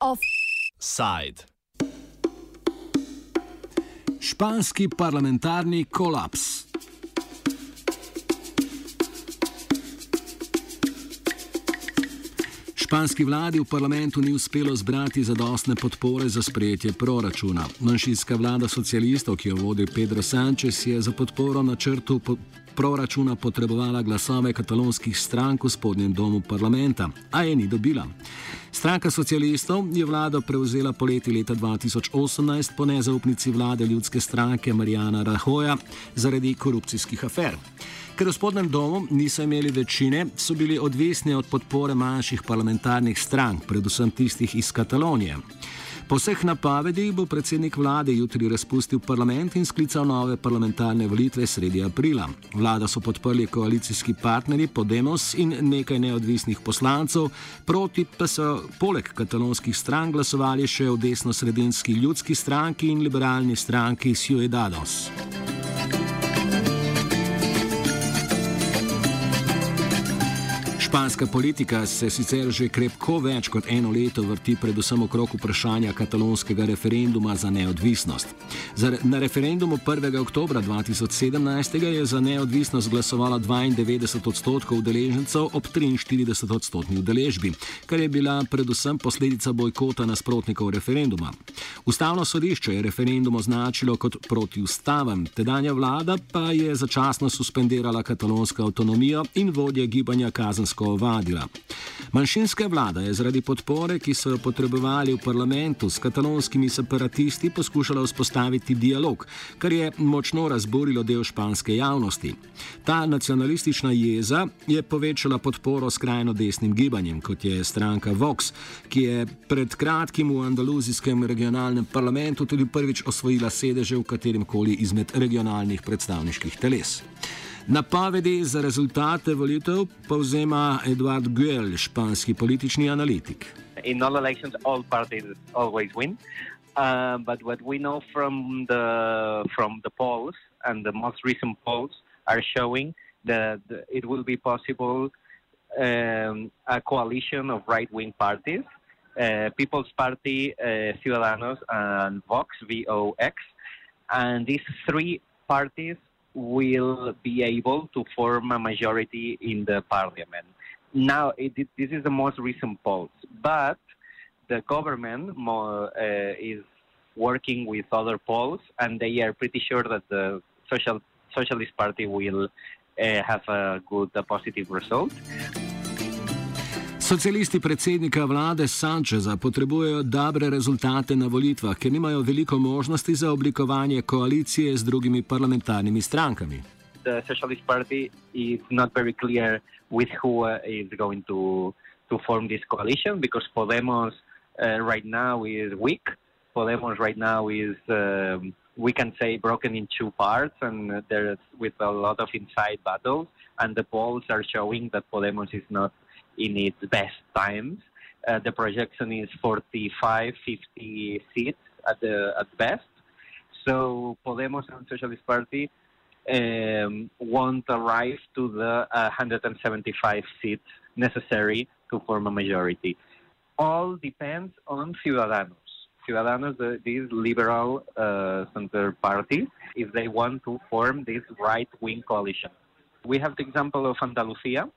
Offside. Španski parlamentarni kolaps. Španski vladi v parlamentu ni uspelo zbrati zadostne podpore za sprejetje proračuna. Manjšinska vlada socialistov, ki jo vodi Pedro Sánchez, je za podporo načrtu proračuna potrebovala glasove katalonskih strank v spodnjem domu parlamenta, a je ni dobila. Stranka socialistov je vlado prevzela poleti leta 2018 po nezaupnici vlade ljudske stranke Marijana Rahoja zaradi korupcijskih afer. Ker v spodnjem domu niso imeli večine, so bili odvisni od podpore manjših parlamentarnih strank, predvsem tistih iz Katalonije. Po vseh napovedih bo predsednik vlade jutri razpustil parlament in sklical nove parlamentarne volitve sredi aprila. Vlada so podprli koalicijski partnerji Podemos in nekaj neodvisnih poslancev, proti pa so poleg katalonskih strank glasovali še v desno-sredinski ljudski stranki in liberalni stranki Ciudadanos. Španska politika se sicer že krepko več kot eno leto vrti predvsem okrog vprašanja katalonskega referenduma za neodvisnost. Na referendumu 1. oktober 2017 je za neodvisnost glasovalo 92 odstotkov udeležencev ob 43 odstotni udeležbi, kar je bila predvsem posledica bojkota nasprotnikov referenduma. Ustavno sodišče je referendum označilo kot protiustaven, tedanja vlada pa je začasno suspendirala katalonsko avtonomijo in vodje gibanja kazensko dejansko ovadila. Manjšinska vlada je zaradi podpore, ki so jo potrebovali v parlamentu s katalonskimi separatisti, poskušala vzpostaviti dialog, kar je močno razburilo del španske javnosti. Ta nacionalistična jeza je povečala podporo skrajno desnim gibanjem, kot je stranka Vox, ki je pred kratkim v andaluzijskem regionalnem parlamentu tudi prvič osvojila sedeže v katerem koli izmed regionalnih predstavniških teles. Napovedi za rezultate volitev povzema Eduard Guel, španski politični analitik. In all elections, all parties always win. Uh, but what we know from the from the polls and the most recent polls are showing that it will be possible um, a coalition of right-wing parties, uh, People's Party, uh, Ciudadanos, and Vox (VOX), and these three parties will be able to form a majority in the parliament. Now, it, this is the most recent polls, but the government more, uh, is working with other polls, and they are pretty sure that the social socialist party will uh, have a good, a positive result. Socialisti predsednika vlade Sančeza potrebujejo dobre rezultate na volitvah, ker nimajo veliko možnosti za oblikovanje koalicije z drugimi parlamentarnimi strankami. The Socialist Party is not very clear with who uh, is going to to form this coalition because Podemos uh, right now is weak. Podemos right now is um, we can say broken in two parts and there's with a lot of inside battles and the polls are showing that Podemos is not in its best times. Uh, the projection is 45, 50 seats at the at best. So Podemos and Socialist Party um, won't arrive to the uh, 175 seats necessary to form a majority. All depends on Ciudadanos. Ciudadanos, the, these liberal uh, center parties, if they want to form this right-wing coalition. We have the example of Andalusia,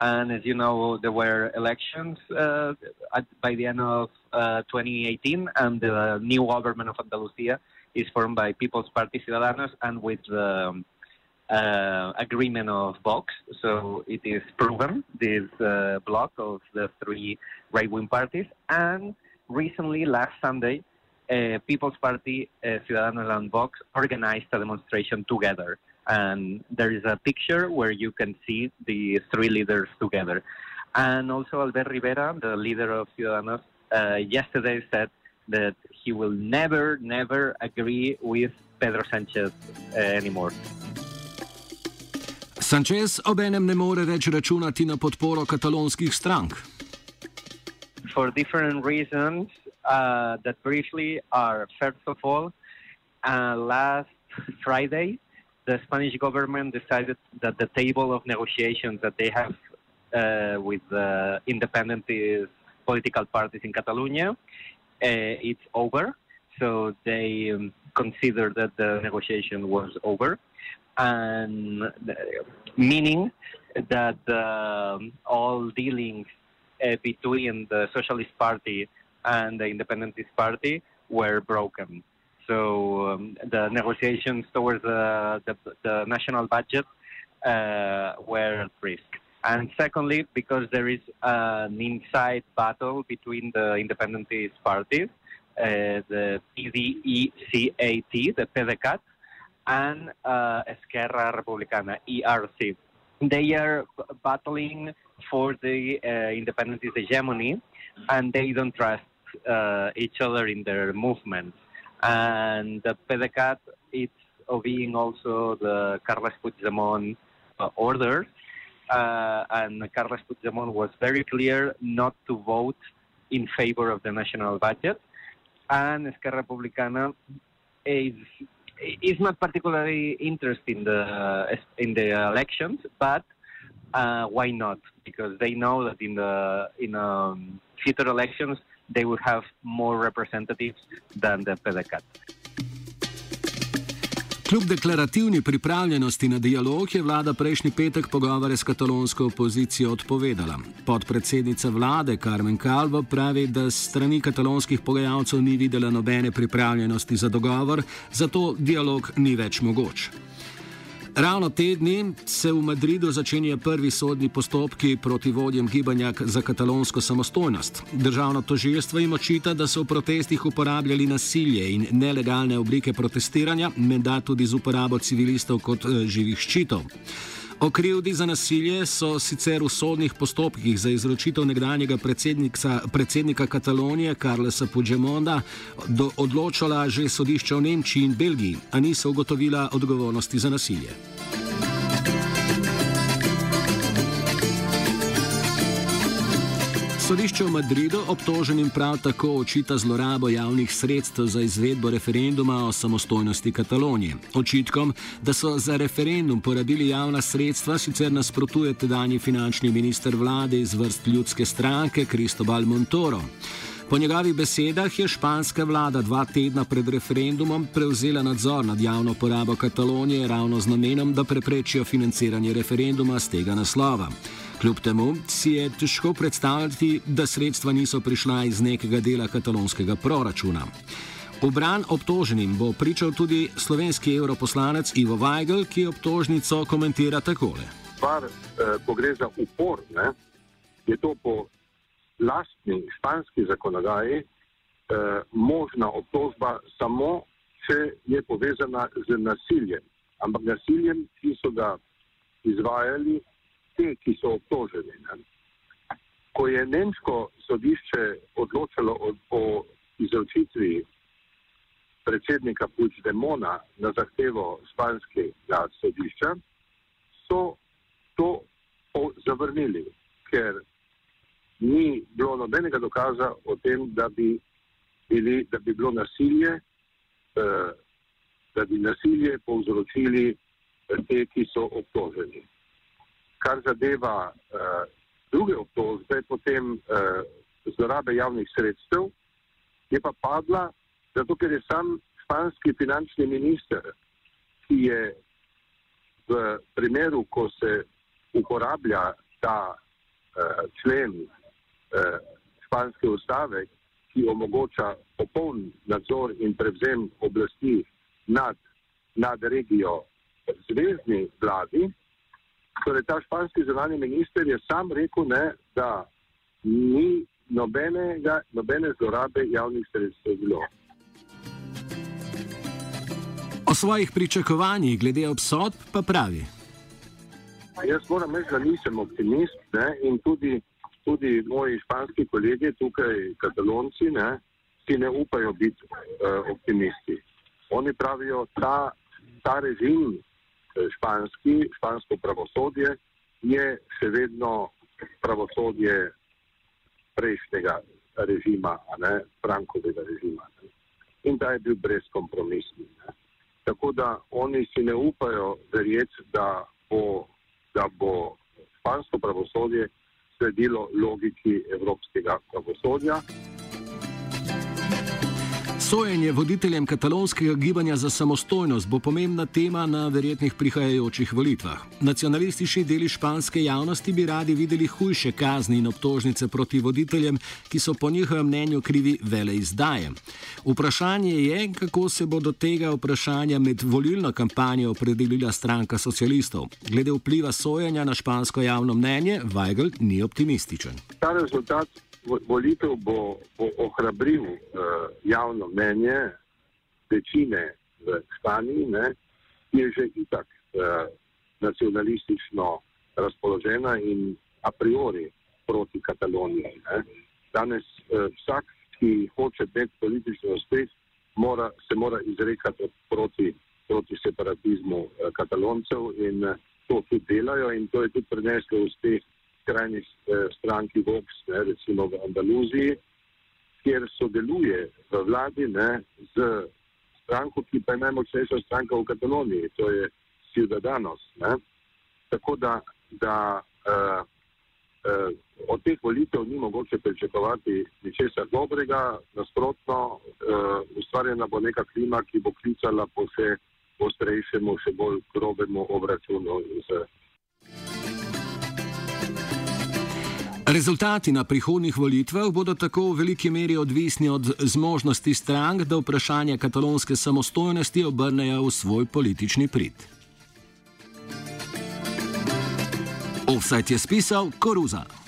and as you know, there were elections uh, at, by the end of uh, 2018, and the new government of Andalusia is formed by People's Party Ciudadanos and with the um, uh, agreement of Vox. So it is proven, this uh, block of the three right wing parties. And recently, last Sunday, uh, People's Party, Ciudadanos, and Vox organized a demonstration together and there is a picture where you can see the three leaders together. And also Albert Rivera, the leader of Ciudadanos, uh, yesterday said that he will never, never agree with Pedro Sanchez uh, anymore. Sanchez obenem ne more več računati na podporo katalonskih strank. For different reasons uh, that briefly are, first of all, uh, last Friday, the Spanish government decided that the table of negotiations that they have uh, with the independentist political parties in Catalonia, uh, it's over. So they um, consider that the negotiation was over, and uh, meaning that um, all dealings uh, between the Socialist Party and the Independentist Party were broken. So um, the negotiations towards the, the, the national budget uh, were at risk. And secondly, because there is an inside battle between the independentist parties, uh, the PDECAT, the PDCAT, and uh, Esquerra Republicana, ERC. They are battling for the uh, independentist hegemony, and they don't trust uh, each other in their movements. And the PDCAT, it's obeying also the Carles Puigdemont uh, uh, and Carles Puigdemont was very clear not to vote in favor of the national budget. And Esquerra Republicana is is not particularly interested in the in the elections, but uh, why not? Because they know that in the in um, future elections they will have more representatives than the PDCAT. Kljub deklarativni pripravljenosti na dialog je vlada prejšnji petek pogovore s katalonsko opozicijo odpovedala. Podpredsednica vlade Carmen Calvo pravi, da strani katalonskih pogajalcev ni videla nobene pripravljenosti za dogovor, zato dialog ni več mogoč. Ravno te dni se v Madridu začenjajo prvi sodni postopki proti vodjem gibanja za katalonsko samostojnost. Državno tožilstvo jim očita, da so v protestih uporabljali nasilje in nelegalne oblike protestiranja, menda tudi z uporabo civilistov kot eh, živih ščitov. O krivdi za nasilje so sicer v sodnih postopkih za izročitev nekdanjega predsednika Katalonije Karlesa Puigdemonda odločala že sodišča v Nemčiji in Belgiji, a niso ugotovila odgovornosti za nasilje. Sodišče v Madridu obtoženim prav tako očita zlorabo javnih sredstev za izvedbo referenduma o samostojnosti Katalonije. Očitkom, da so za referendum porabili javna sredstva, sicer nasprotuje tedajni finančni minister vlade iz vrst ljudske stranke Cristobal Montoro. Po njegovih besedah je španska vlada dva tedna pred referendumom prevzela nadzor nad javno porabo Katalonije ravno z namenom, da preprečijo financiranje referenduma z tega naslova. Kljub temu si je težko predstavljati, da sredstva niso prišla iz nekega dela katalonskega proračuna. V bran obtoženim bo pričal tudi slovenski europoslanec Ivo Weigl, ki obtožnico komentira takole. Par, eh, ko gre za upor, ne, je to po lastni španski zakonodaji eh, možna obtožba samo, če je povezana z nasiljem. Ampak nasiljem, ki so ga izvajali te, ki so obtoženi. Ne. Ko je nemško sodišče odločilo o, o izročitvi predsednika Puigdemona na zahtevo španskega sodišča, so to zavrnili, ker ni bilo nobenega dokaza o tem, da bi, bili, da bi bilo nasilje, eh, da bi nasilje povzročili te, ki so obtoženi kar zadeva uh, druge obtožbe, potem uh, zlorabe javnih sredstev, je pa padla, zato ker je sam španski finančni minister, ki je v primeru, ko se uporablja ta uh, člen uh, španske ustave, ki omogoča popoln nadzor in prevzem oblasti nad, nad regijo zvezdni vladi, Torej, ta španski zunani minister je sam rekel, ne, da ni nobenega, nobene zlorabe javnih sredstev bilo. O svojih pričakovanjih glede obsodb pa pravi. Jaz moram reči, da nisem optimist ne, in tudi, tudi moji španski kolegi tukaj, katalonci, ne, ki ne upajo biti uh, optimisti. Oni pravijo, da ta, ta režim španski, špansko pravosodje je še vedno pravosodje prejšnjega režima, ne Frankovega režima. Ne. In da je bil brezkompromisni. Tako da oni si ne upajo verjeti, da bo, da bo špansko pravosodje sledilo logiki evropskega pravosodja. Sojenje voditeljem katalonskega gibanja za samostojnost bo pomembna tema na verjetnih prihajajočih volitvah. Nacionalistični deli španske javnosti bi radi videli hujše kazni in obtožnice proti voditeljem, ki so po njihovem mnenju krivi vele izdaje. Vprašanje je, kako se bo do tega vprašanja med volilno kampanjo opredelila stranka socialistov. Glede vpliva sojenja na špansko javno mnenje, Weigl ni optimističen. Ta rezultat volitev bo, bo ohrabril uh, javno mnenje večine v Španiji, ne, ki je že itak uh, nacionalistično razpoložena in a priori proti Kataloniji. Ne. Danes uh, vsak, ki hoče imeti politični uspeh, mora, se mora izrekati proti, proti separatizmu uh, kataloncev in uh, to tudi delajo in to je tudi preneslo uspeh skrajni eh, stranki Vox, ne, recimo v Andaluziji, kjer sodeluje v vladi ne, z stranko, ki pa je najmočnejša stranka v Kataloniji, to je Ciudadanos. Ne. Tako da, da uh, uh, od teh volitev ni mogoče pričakovati ničesar dobrega, nasprotno, uh, ustvarjena bo neka klima, ki bo klicala po še ostrejšemu, še bolj grobemu obračunu z Rezultati na prihodnih volitvah bodo tako v veliki meri odvisni od zmožnosti strank, da vprašanje katalonske samostojnosti obrnejo v svoj politični prid. Offside je spisal Koruza.